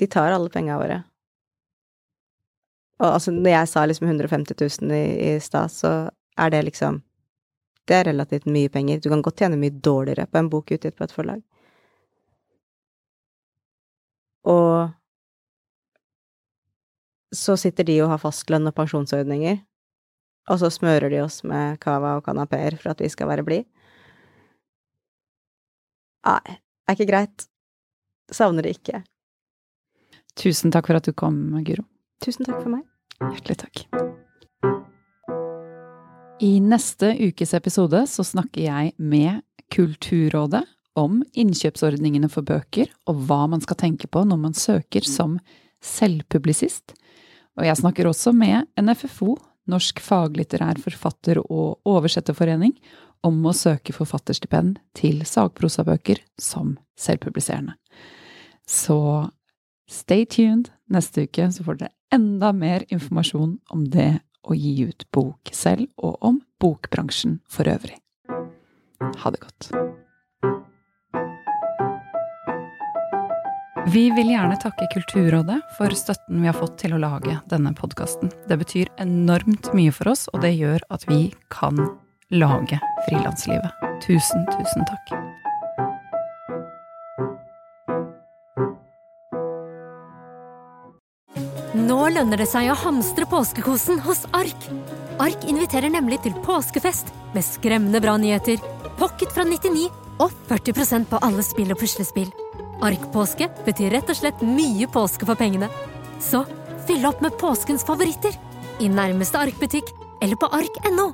de tar alle penga våre. Og altså, når jeg sa liksom 150 000 i, i stad, så er det liksom det er relativt mye penger. Du kan godt tjene mye dårligere på en bok utgitt på et forlag. Og så sitter de og har fastlønn og pensjonsordninger, og så smører de oss med cava og kanapeer for at vi skal være blid. Nei, er ikke greit. Savner det ikke. Tusen takk for at du kom, Guro. Tusen takk for meg. Hjertelig takk. I neste ukes episode så snakker jeg med Kulturrådet om innkjøpsordningene for bøker, og hva man skal tenke på når man søker som selvpublisist. Og jeg snakker også med NFFO, Norsk faglitterær forfatter- og oversetterforening, om å søke forfatterstipend til sagprosabøker som selvpubliserende. Så stay tuned. Neste uke så får dere enda mer informasjon om det å gi ut bok selv, og om bokbransjen for øvrig. Ha det godt. Vi vil gjerne takke Kulturrådet for støtten vi har fått til å lage denne podkasten. Det betyr enormt mye for oss, og det gjør at vi kan lage Frilanslivet. Tusen, tusen takk. Nå lønner det seg å hamstre påskekosen hos Ark. Ark inviterer nemlig til påskefest med skremmende bra nyheter, pocket fra 99 og 40% på alle spill og puslespill. Ark-påske betyr rett og slett mye påske for pengene. Så fyll opp med påskens favoritter i nærmeste Ark-butikk eller på ark.no.